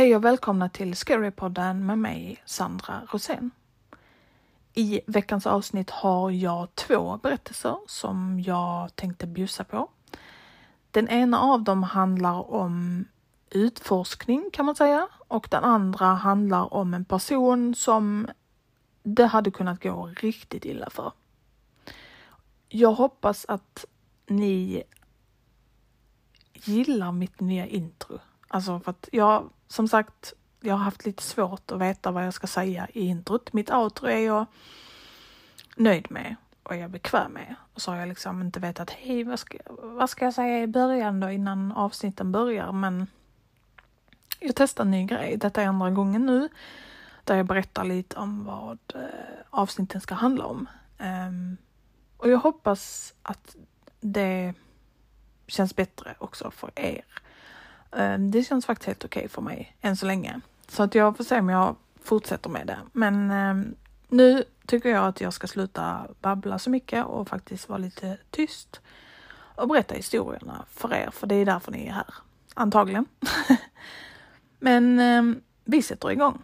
Hej och välkomna till Scarypodden med mig, Sandra Rosén. I veckans avsnitt har jag två berättelser som jag tänkte bjussa på. Den ena av dem handlar om utforskning kan man säga och den andra handlar om en person som det hade kunnat gå riktigt illa för. Jag hoppas att ni gillar mitt nya intro. Alltså för att jag, som sagt, jag har haft lite svårt att veta vad jag ska säga i introt. Mitt outro är jag nöjd med och jag är bekväm med. Och så har jag liksom inte vetat, hej vad ska, vad ska jag säga i början då innan avsnitten börjar. Men jag testar en ny grej. Detta är andra gången nu där jag berättar lite om vad eh, avsnitten ska handla om. Um, och jag hoppas att det känns bättre också för er. Ehm, det känns faktiskt helt okej okay för mig än så länge. Så att jag får se om jag fortsätter med det. Men ehm, nu tycker jag att jag ska sluta babbla så mycket och faktiskt vara lite tyst och berätta historierna för er, för det är därför ni är här. Antagligen. Men ehm, vi sätter igång.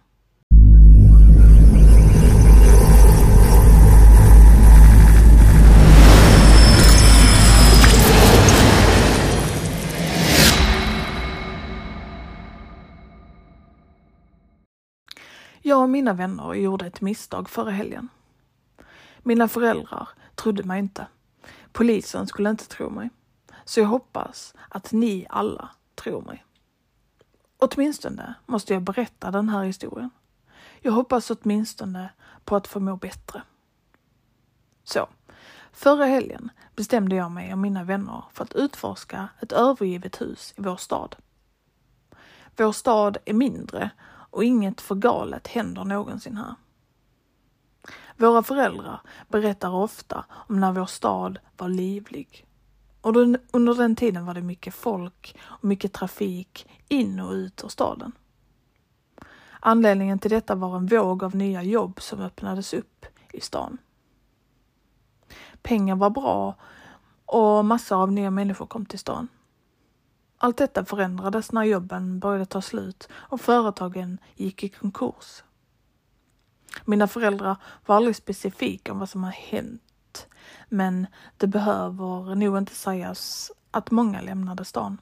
Jag och mina vänner gjorde ett misstag förra helgen. Mina föräldrar trodde mig inte. Polisen skulle inte tro mig. Så jag hoppas att ni alla tror mig. Åtminstone måste jag berätta den här historien. Jag hoppas åtminstone på att få må bättre. Så, förra helgen bestämde jag mig och mina vänner för att utforska ett övergivet hus i vår stad. Vår stad är mindre och inget för galet händer någonsin här. Våra föräldrar berättar ofta om när vår stad var livlig. Och under den tiden var det mycket folk och mycket trafik in och ut ur staden. Anledningen till detta var en våg av nya jobb som öppnades upp i stan. Pengar var bra och massor av nya människor kom till stan. Allt detta förändrades när jobben började ta slut och företagen gick i konkurs. Mina föräldrar var aldrig specifika om vad som har hänt, men det behöver nog inte sägas att många lämnade stan.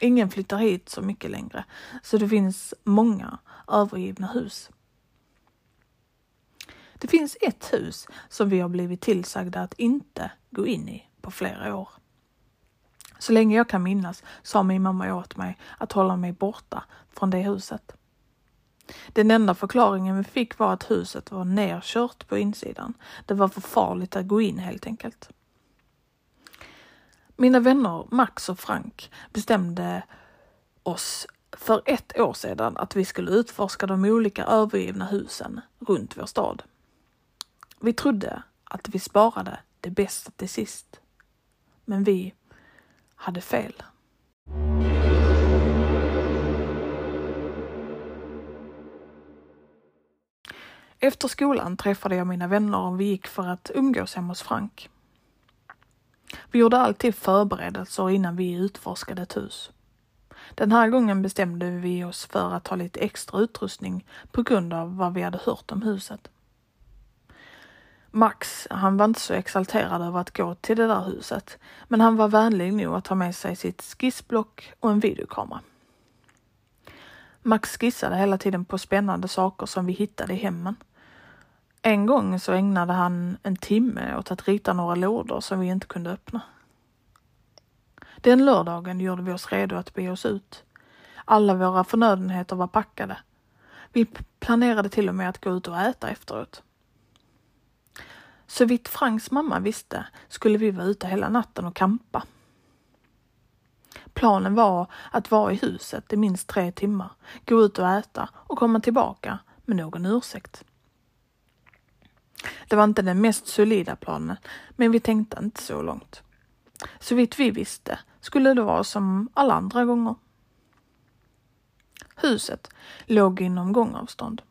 Ingen flyttar hit så mycket längre, så det finns många övergivna hus. Det finns ett hus som vi har blivit tillsagda att inte gå in i på flera år. Så länge jag kan minnas sa min mamma åt mig att hålla mig borta från det huset. Den enda förklaringen vi fick var att huset var nerkört på insidan. Det var för farligt att gå in helt enkelt. Mina vänner Max och Frank bestämde oss för ett år sedan att vi skulle utforska de olika övergivna husen runt vår stad. Vi trodde att vi sparade det bästa till sist. Men vi hade fel. Efter skolan träffade jag mina vänner och vi gick för att umgås hemma hos Frank. Vi gjorde alltid förberedelser innan vi utforskade ett hus. Den här gången bestämde vi oss för att ha lite extra utrustning på grund av vad vi hade hört om huset. Max, han var inte så exalterad över att gå till det där huset, men han var vänlig nog att ta med sig sitt skissblock och en videokamera. Max skissade hela tiden på spännande saker som vi hittade i hemmen. En gång så ägnade han en timme åt att rita några lådor som vi inte kunde öppna. Den lördagen gjorde vi oss redo att be oss ut. Alla våra förnödenheter var packade. Vi planerade till och med att gå ut och äta efteråt. Så vitt Franks mamma visste skulle vi vara ute hela natten och kampa. Planen var att vara i huset i minst tre timmar, gå ut och äta och komma tillbaka med någon ursäkt. Det var inte den mest solida planen, men vi tänkte inte så långt. Så vitt vi visste skulle det vara som alla andra gånger. Huset låg inom gångavstånd.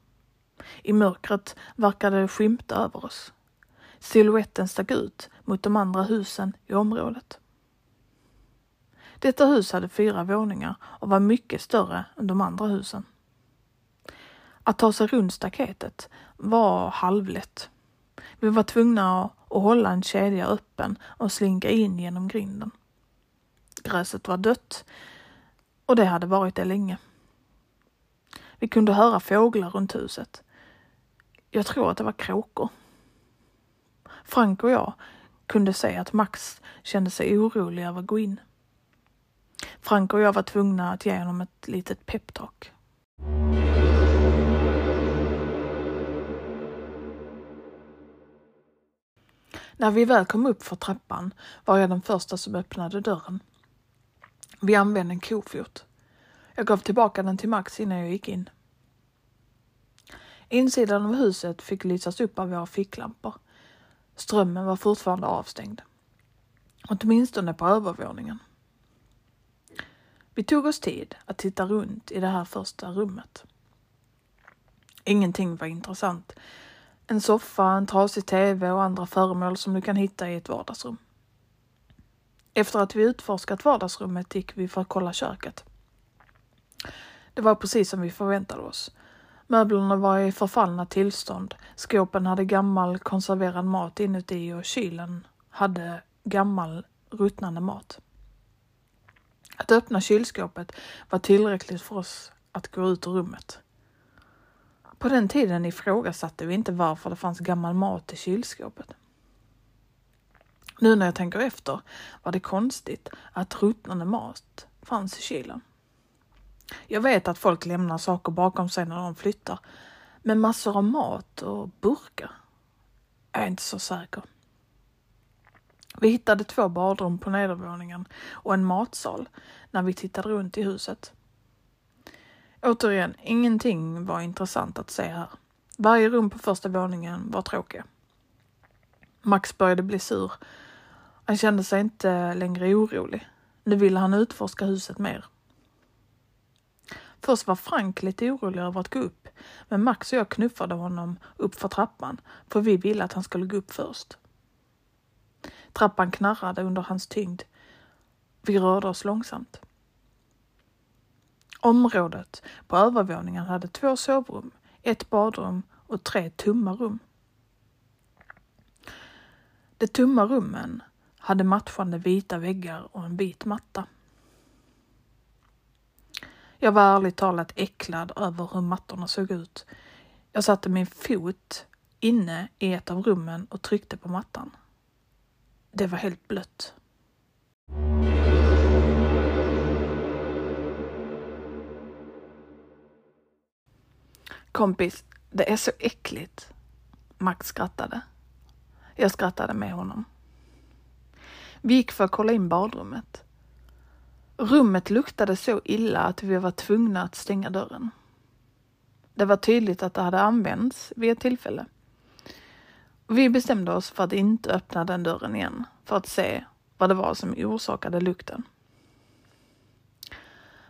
I mörkret verkade det skymta över oss. Silhuetten stack ut mot de andra husen i området. Detta hus hade fyra våningar och var mycket större än de andra husen. Att ta sig runt staketet var halvlätt. Vi var tvungna att hålla en kedja öppen och slinka in genom grinden. Gräset var dött och det hade varit det länge. Vi kunde höra fåglar runt huset. Jag tror att det var kråkor. Frank och jag kunde se att Max kände sig orolig över att gå in. Frank och jag var tvungna att ge honom ett litet peptalk. När vi väl kom upp för trappan var jag den första som öppnade dörren. Vi använde en kofot. Jag gav tillbaka den till Max innan jag gick in. Insidan av huset fick lysas upp av våra ficklampor. Strömmen var fortfarande avstängd. Åtminstone på övervåningen. Vi tog oss tid att titta runt i det här första rummet. Ingenting var intressant. En soffa, en trasig tv och andra föremål som du kan hitta i ett vardagsrum. Efter att vi utforskat vardagsrummet gick vi för att kolla köket. Det var precis som vi förväntade oss. Möblerna var i förfallna tillstånd, skåpen hade gammal konserverad mat inuti och kylen hade gammal ruttnande mat. Att öppna kylskåpet var tillräckligt för oss att gå ut ur rummet. På den tiden ifrågasatte vi inte varför det fanns gammal mat i kylskåpet. Nu när jag tänker efter var det konstigt att ruttnande mat fanns i kylen. Jag vet att folk lämnar saker bakom sig när de flyttar, men massor av mat och burkar? Jag är inte så säker. Vi hittade två badrum på nedervåningen och en matsal när vi tittade runt i huset. Återigen, ingenting var intressant att se här. Varje rum på första våningen var tråkiga. Max började bli sur. Han kände sig inte längre orolig. Nu ville han utforska huset mer. Först var Frank lite orolig över att gå upp, men Max och jag knuffade honom upp för trappan, för vi ville att han skulle gå upp först. Trappan knarrade under hans tyngd. Vi rörde oss långsamt. Området på övervåningen hade två sovrum, ett badrum och tre tomma rum. De tomma rummen hade matchande vita väggar och en vit matta. Jag var ärligt talat äcklad över hur mattorna såg ut. Jag satte min fot inne i ett av rummen och tryckte på mattan. Det var helt blött. Kompis, det är så äckligt. Max skrattade. Jag skrattade med honom. Vi gick för att kolla in badrummet. Rummet luktade så illa att vi var tvungna att stänga dörren. Det var tydligt att det hade använts vid ett tillfälle. Vi bestämde oss för att inte öppna den dörren igen för att se vad det var som orsakade lukten.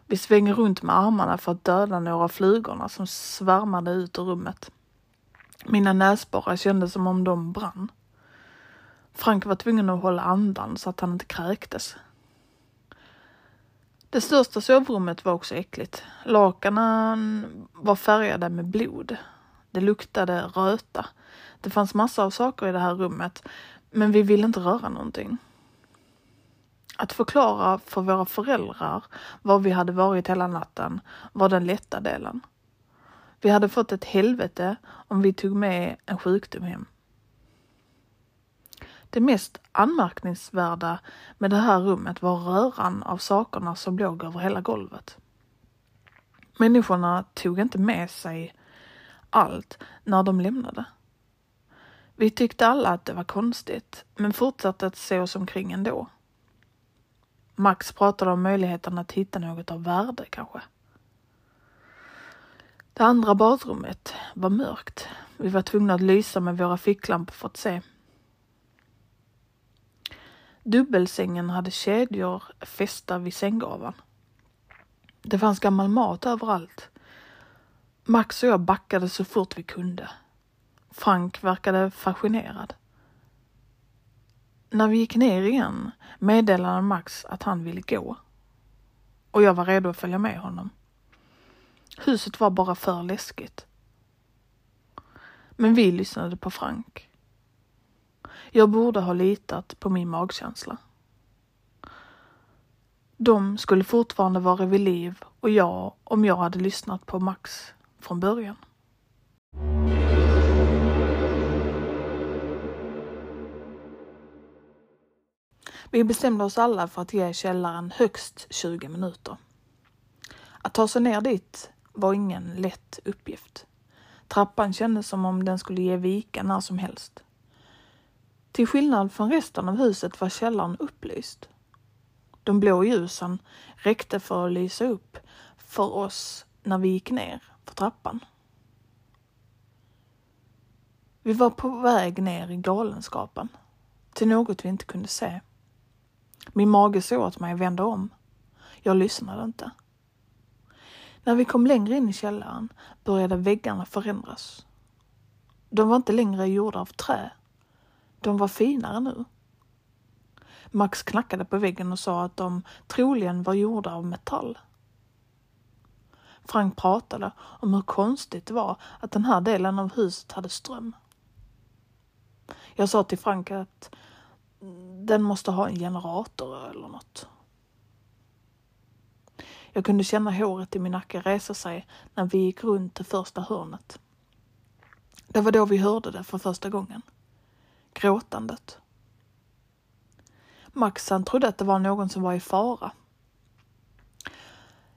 Vi svänger runt med armarna för att döda några av flugorna som svärmade ut ur rummet. Mina näsborrar kändes som om de brann. Frank var tvungen att hålla andan så att han inte kräktes. Det största sovrummet var också äckligt. Lakanen var färgade med blod. Det luktade röta. Det fanns massor av saker i det här rummet, men vi ville inte röra någonting. Att förklara för våra föräldrar var vi hade varit hela natten var den lätta delen. Vi hade fått ett helvete om vi tog med en sjukdom hem. Det mest anmärkningsvärda med det här rummet var röran av sakerna som låg över hela golvet. Människorna tog inte med sig allt när de lämnade. Vi tyckte alla att det var konstigt, men fortsatte att se oss omkring ändå. Max pratade om möjligheten att hitta något av värde kanske. Det andra badrummet var mörkt. Vi var tvungna att lysa med våra ficklampor för att se. Dubbelsängen hade kedjor fästa vid sänggaveln. Det fanns gammal mat överallt. Max och jag backade så fort vi kunde. Frank verkade fascinerad. När vi gick ner igen meddelade Max att han ville gå och jag var redo att följa med honom. Huset var bara för läskigt. Men vi lyssnade på Frank. Jag borde ha litat på min magkänsla. De skulle fortfarande vara vid liv och jag om jag hade lyssnat på Max från början. Vi bestämde oss alla för att ge källaren högst 20 minuter. Att ta sig ner dit var ingen lätt uppgift. Trappan kändes som om den skulle ge vika när som helst. Till skillnad från resten av huset var källaren upplyst. De blå ljusen räckte för att lysa upp för oss när vi gick ner för trappan. Vi var på väg ner i galenskapen, till något vi inte kunde se. Min mage såg åt mig att vända om. Jag lyssnade inte. När vi kom längre in i källaren började väggarna förändras. De var inte längre gjorda av trä. De var finare nu. Max knackade på väggen och sa att de troligen var gjorda av metall. Frank pratade om hur konstigt det var att den här delen av huset hade ström. Jag sa till Frank att den måste ha en generator eller något. Jag kunde känna håret i min nacke resa sig när vi gick runt det första hörnet. Det var då vi hörde det för första gången. Gråtandet. Max han trodde att det var någon som var i fara.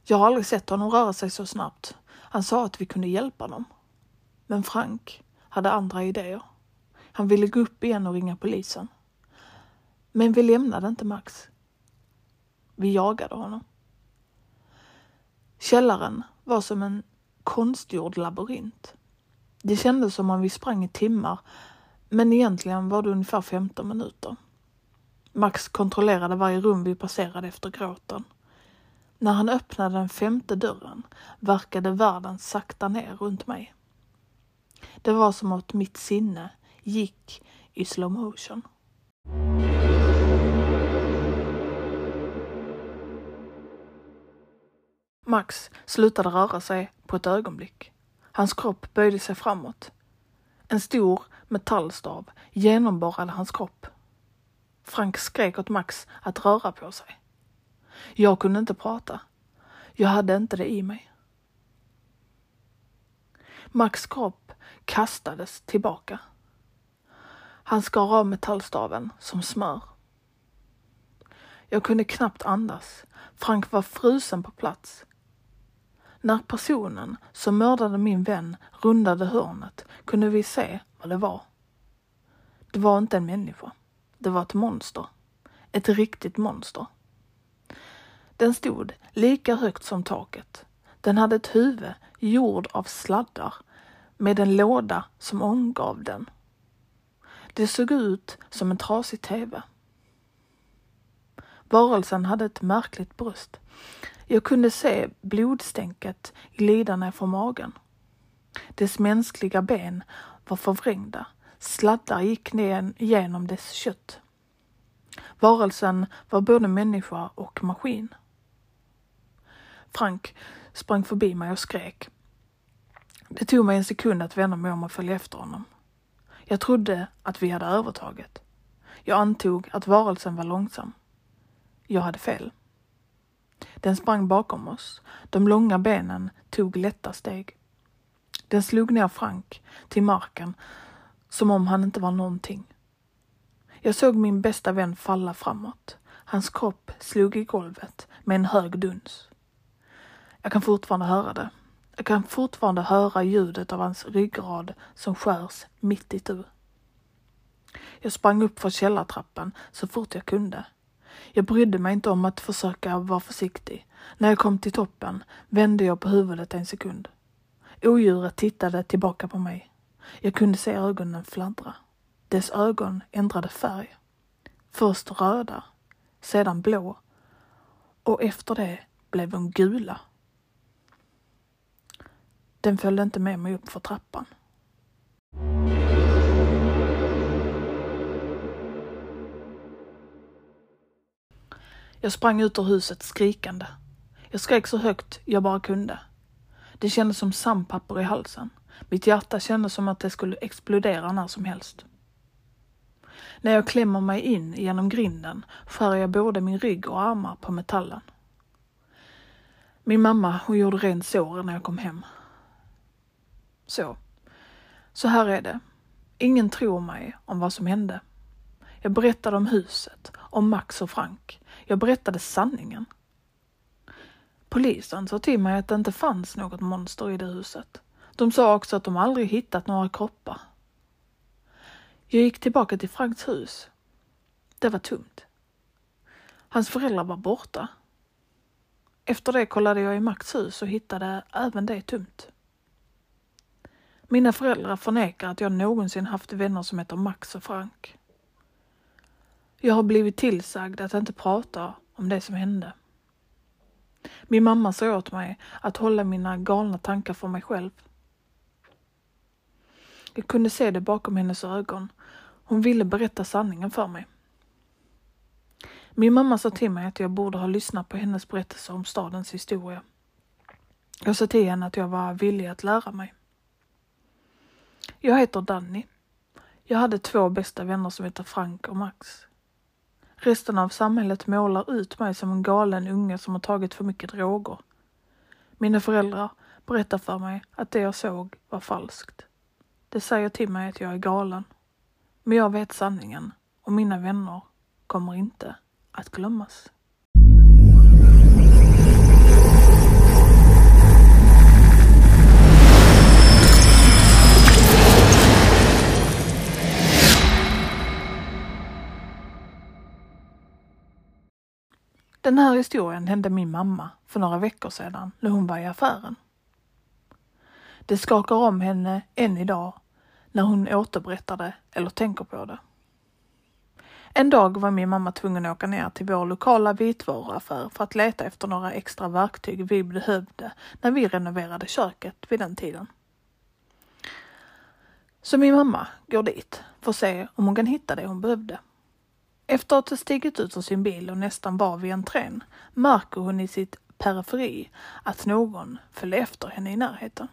Jag har aldrig sett honom röra sig så snabbt. Han sa att vi kunde hjälpa dem. Men Frank hade andra idéer. Han ville gå upp igen och ringa polisen. Men vi lämnade inte Max. Vi jagade honom. Källaren var som en konstgjord labyrint. Det kändes som om vi sprang i timmar, men egentligen var det ungefär 15 minuter. Max kontrollerade varje rum vi passerade efter gråten. När han öppnade den femte dörren verkade världen sakta ner runt mig. Det var som att mitt sinne gick i slow motion. Max slutade röra sig på ett ögonblick. Hans kropp böjde sig framåt. En stor metallstav genomborrade hans kropp. Frank skrek åt Max att röra på sig. Jag kunde inte prata. Jag hade inte det i mig. Max kropp kastades tillbaka. Han skar av metallstaven som smör. Jag kunde knappt andas. Frank var frusen på plats. När personen som mördade min vän rundade hörnet kunde vi se vad det var. Det var inte en människa. Det var ett monster. Ett riktigt monster. Den stod lika högt som taket. Den hade ett huvud gjord av sladdar med en låda som omgav den. Det såg ut som en trasig tv. Varelsen hade ett märkligt bröst. Jag kunde se blodstänket glida ner från magen. Dess mänskliga ben var förvrängda. Sladdar gick ner genom dess kött. Varelsen var både människa och maskin. Frank sprang förbi mig och skrek. Det tog mig en sekund att vända mig om och följa efter honom. Jag trodde att vi hade övertaget. Jag antog att varelsen var långsam. Jag hade fel. Den sprang bakom oss. De långa benen tog lätta steg. Den slog ner Frank till marken som om han inte var någonting. Jag såg min bästa vän falla framåt. Hans kropp slog i golvet med en hög duns. Jag kan fortfarande höra det. Jag kan fortfarande höra ljudet av hans ryggrad som skärs mitt i tu. Jag sprang upp för källartrappan så fort jag kunde. Jag brydde mig inte om att försöka vara försiktig. När jag kom till toppen vände jag på huvudet en sekund. Odjuret tittade tillbaka på mig. Jag kunde se ögonen fladdra. Dess ögon ändrade färg. Först röda, sedan blå och efter det blev de gula. Den följde inte med mig upp för trappan. Jag sprang ut ur huset skrikande. Jag skrek så högt jag bara kunde. Det kändes som sandpapper i halsen. Mitt hjärta kändes som att det skulle explodera när som helst. När jag klämmer mig in genom grinden skär jag både min rygg och armar på metallen. Min mamma hon gjorde rent såren när jag kom hem. Så. Så här är det. Ingen tror mig om vad som hände. Jag berättade om huset, om Max och Frank. Jag berättade sanningen. Polisen sa till mig att det inte fanns något monster i det huset. De sa också att de aldrig hittat några kroppar. Jag gick tillbaka till Franks hus. Det var tomt. Hans föräldrar var borta. Efter det kollade jag i Max hus och hittade även det tomt. Mina föräldrar förnekar att jag någonsin haft vänner som heter Max och Frank. Jag har blivit tillsagd att inte prata om det som hände. Min mamma sa åt mig att hålla mina galna tankar för mig själv. Jag kunde se det bakom hennes ögon. Hon ville berätta sanningen för mig. Min mamma sa till mig att jag borde ha lyssnat på hennes berättelse om stadens historia. Jag sa till henne att jag var villig att lära mig. Jag heter Danny. Jag hade två bästa vänner som heter Frank och Max. Resten av samhället målar ut mig som en galen unge som har tagit för mycket droger. Mina föräldrar berättar för mig att det jag såg var falskt. Det säger till mig att jag är galen. Men jag vet sanningen och mina vänner kommer inte att glömmas. Den här historien hände min mamma för några veckor sedan när hon var i affären. Det skakar om henne än idag när hon återberättar det eller tänker på det. En dag var min mamma tvungen att åka ner till vår lokala vitvaruaffär för att leta efter några extra verktyg vi behövde när vi renoverade köket vid den tiden. Så min mamma går dit för att se om hon kan hitta det hon behövde. Efter att ha stigit ut ur sin bil och nästan var vid entrén märker hon i sitt periferi att någon följde efter henne i närheten.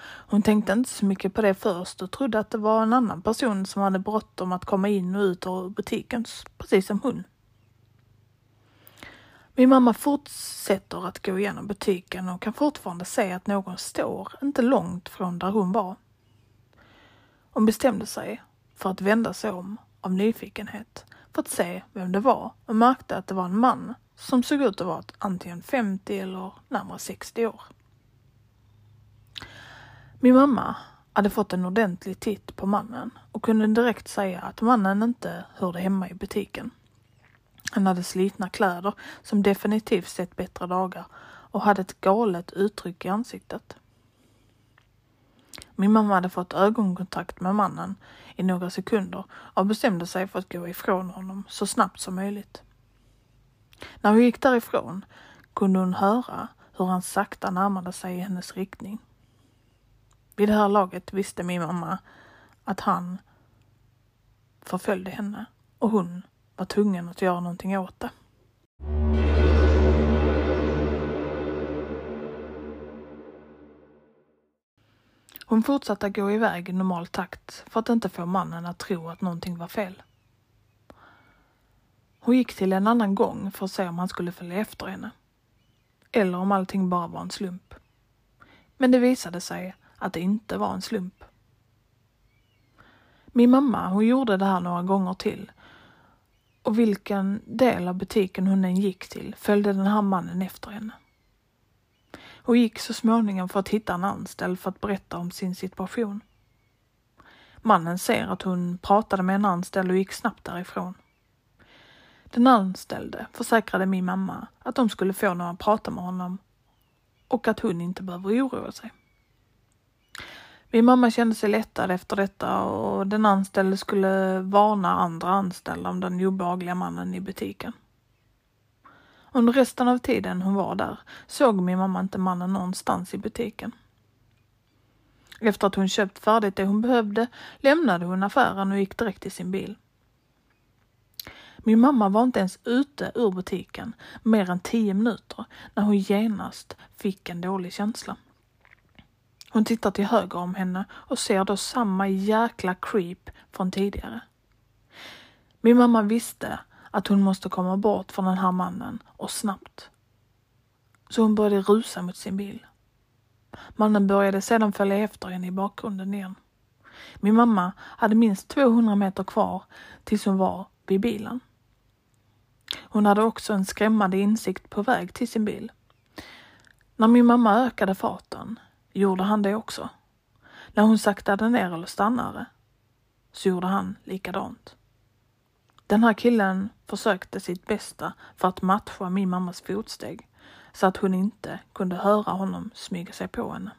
Hon tänkte inte så mycket på det först och trodde att det var en annan person som hade bråttom att komma in och ut ur butiken, precis som hon. Min mamma fortsätter att gå igenom butiken och kan fortfarande se att någon står inte långt från där hon var. Hon bestämde sig för att vända sig om av nyfikenhet för att se vem det var och märkte att det var en man som såg ut att vara antingen 50 eller närmare 60 år. Min mamma hade fått en ordentlig titt på mannen och kunde direkt säga att mannen inte hörde hemma i butiken. Han hade slitna kläder som definitivt sett bättre dagar och hade ett galet uttryck i ansiktet. Min mamma hade fått ögonkontakt med mannen i några sekunder och bestämde sig för att gå ifrån honom så snabbt som möjligt. När hon gick därifrån kunde hon höra hur han sakta närmade sig i hennes riktning. Vid det här laget visste min mamma att han förföljde henne och hon var tvungen att göra någonting åt det. Hon fortsatte gå iväg i normal takt för att inte få mannen att tro att någonting var fel. Hon gick till en annan gång för att se om han skulle följa efter henne. Eller om allting bara var en slump. Men det visade sig att det inte var en slump. Min mamma, hon gjorde det här några gånger till. Och vilken del av butiken hon än gick till följde den här mannen efter henne och gick så småningom för att hitta en anställd för att berätta om sin situation. Mannen ser att hon pratade med en anställd och gick snabbt därifrån. Den anställde försäkrade min mamma att de skulle få några att prata med honom och att hon inte behöver oroa sig. Min mamma kände sig lättad efter detta och den anställde skulle varna andra anställda om den obehagliga mannen i butiken. Under resten av tiden hon var där såg min mamma inte mannen någonstans i butiken. Efter att hon köpt färdigt det hon behövde lämnade hon affären och gick direkt till sin bil. Min mamma var inte ens ute ur butiken mer än tio minuter när hon genast fick en dålig känsla. Hon tittar till höger om henne och ser då samma jäkla creep från tidigare. Min mamma visste att hon måste komma bort från den här mannen och snabbt. Så hon började rusa mot sin bil. Mannen började sedan följa efter henne i bakgrunden igen. Min mamma hade minst 200 meter kvar tills hon var vid bilen. Hon hade också en skrämmande insikt på väg till sin bil. När min mamma ökade farten gjorde han det också. När hon saktade ner eller stannade så gjorde han likadant. Den här killen försökte sitt bästa för att matcha min mammas fotsteg så att hon inte kunde höra honom smyga sig på henne.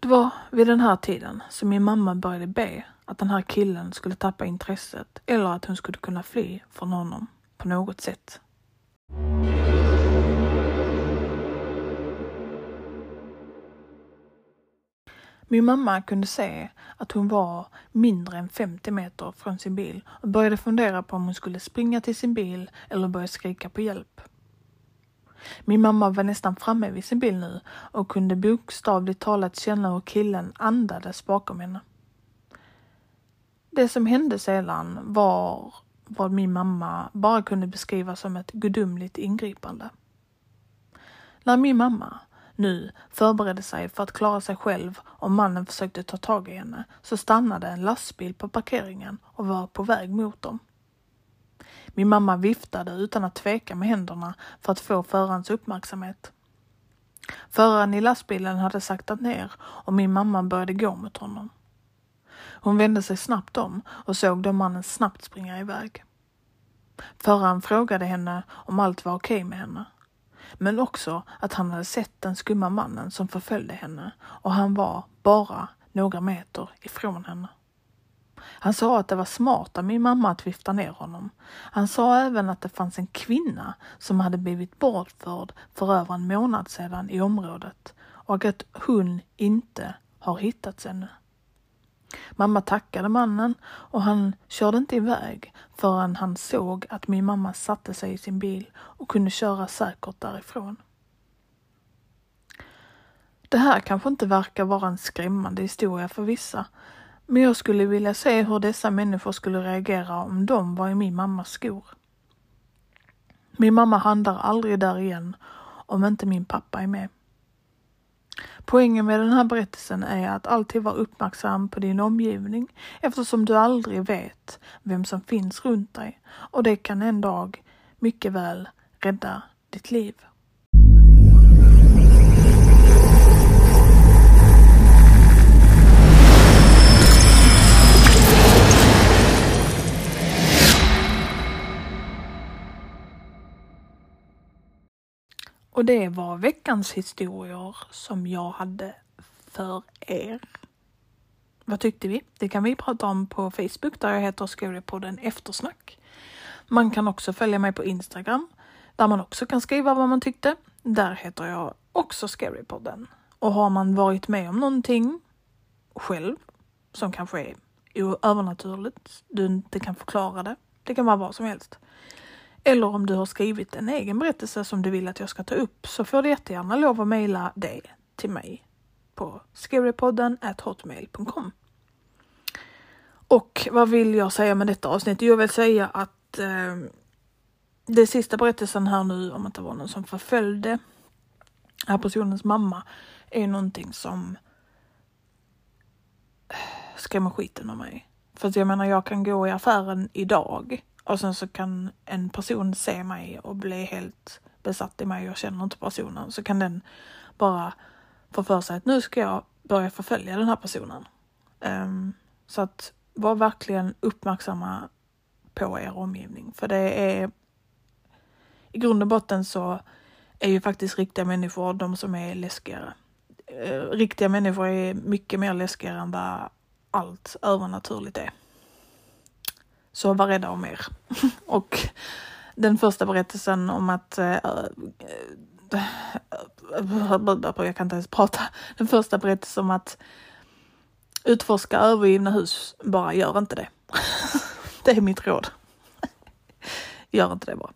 Det var vid den här tiden som min mamma började be att den här killen skulle tappa intresset eller att hon skulle kunna fly från honom på något sätt. Min mamma kunde se att hon var mindre än 50 meter från sin bil och började fundera på om hon skulle springa till sin bil eller börja skrika på hjälp. Min mamma var nästan framme vid sin bil nu och kunde bokstavligt talat känna hur killen andades bakom henne. Det som hände sedan var vad min mamma bara kunde beskriva som ett gudomligt ingripande. När min mamma nu förberedde sig för att klara sig själv om mannen försökte ta tag i henne så stannade en lastbil på parkeringen och var på väg mot dem. Min mamma viftade utan att tveka med händerna för att få förarens uppmärksamhet. Föraren i lastbilen hade saktat ner och min mamma började gå mot honom. Hon vände sig snabbt om och såg då mannen snabbt springa iväg. Föraren frågade henne om allt var okej med henne. Men också att han hade sett den skumma mannen som förföljde henne och han var bara några meter ifrån henne. Han sa att det var smart av min mamma att vifta ner honom. Han sa även att det fanns en kvinna som hade blivit bortförd för över en månad sedan i området och att hon inte har hittats ännu. Mamma tackade mannen och han körde inte iväg förrän han såg att min mamma satte sig i sin bil och kunde köra säkert därifrån. Det här kanske inte verkar vara en skrämmande historia för vissa, men jag skulle vilja se hur dessa människor skulle reagera om de var i min mammas skor. Min mamma handlar aldrig där igen om inte min pappa är med. Poängen med den här berättelsen är att alltid vara uppmärksam på din omgivning eftersom du aldrig vet vem som finns runt dig och det kan en dag mycket väl rädda ditt liv. Och det var veckans historier som jag hade för er. Vad tyckte vi? Det kan vi prata om på Facebook där jag heter Skådepodden Eftersnack. Man kan också följa mig på Instagram där man också kan skriva vad man tyckte. Där heter jag också Scarypodden. Och har man varit med om någonting själv som kanske är övernaturligt, du inte kan förklara det, det kan vara vad som helst, eller om du har skrivit en egen berättelse som du vill att jag ska ta upp så får du jättegärna lov att mejla det till mig på scarypodden hotmail.com. Och vad vill jag säga med detta avsnitt? Jag vill säga att eh, det sista berättelsen här nu om att det var någon som förföljde den här personens mamma är någonting som eh, skrämmer skiten av mig. För att jag menar, jag kan gå i affären idag och sen så kan en person se mig och bli helt besatt i mig. Jag känner inte personen. Så kan den bara få för sig att nu ska jag börja förfölja den här personen. Um, så att var verkligen uppmärksamma på er omgivning. För det är i grund och botten så är ju faktiskt riktiga människor de som är läskigare. Eh, riktiga människor är mycket mer läskigare än vad allt övernaturligt är. Så var rädda om er. och den första berättelsen om att äh, jag kan inte ens prata. Den första berättelsen om att utforska övergivna hus, bara gör inte det. Det är mitt råd. Gör inte det bara.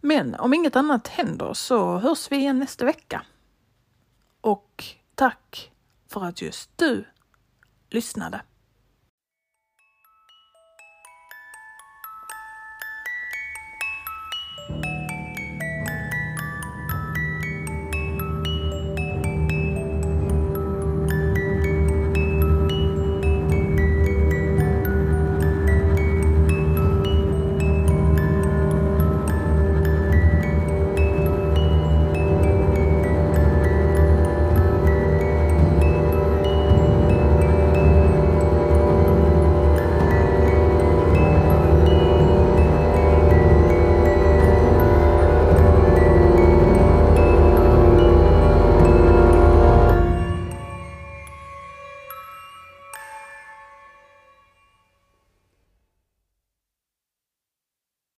Men om inget annat händer så hörs vi igen nästa vecka. Och tack för att just du lyssnade.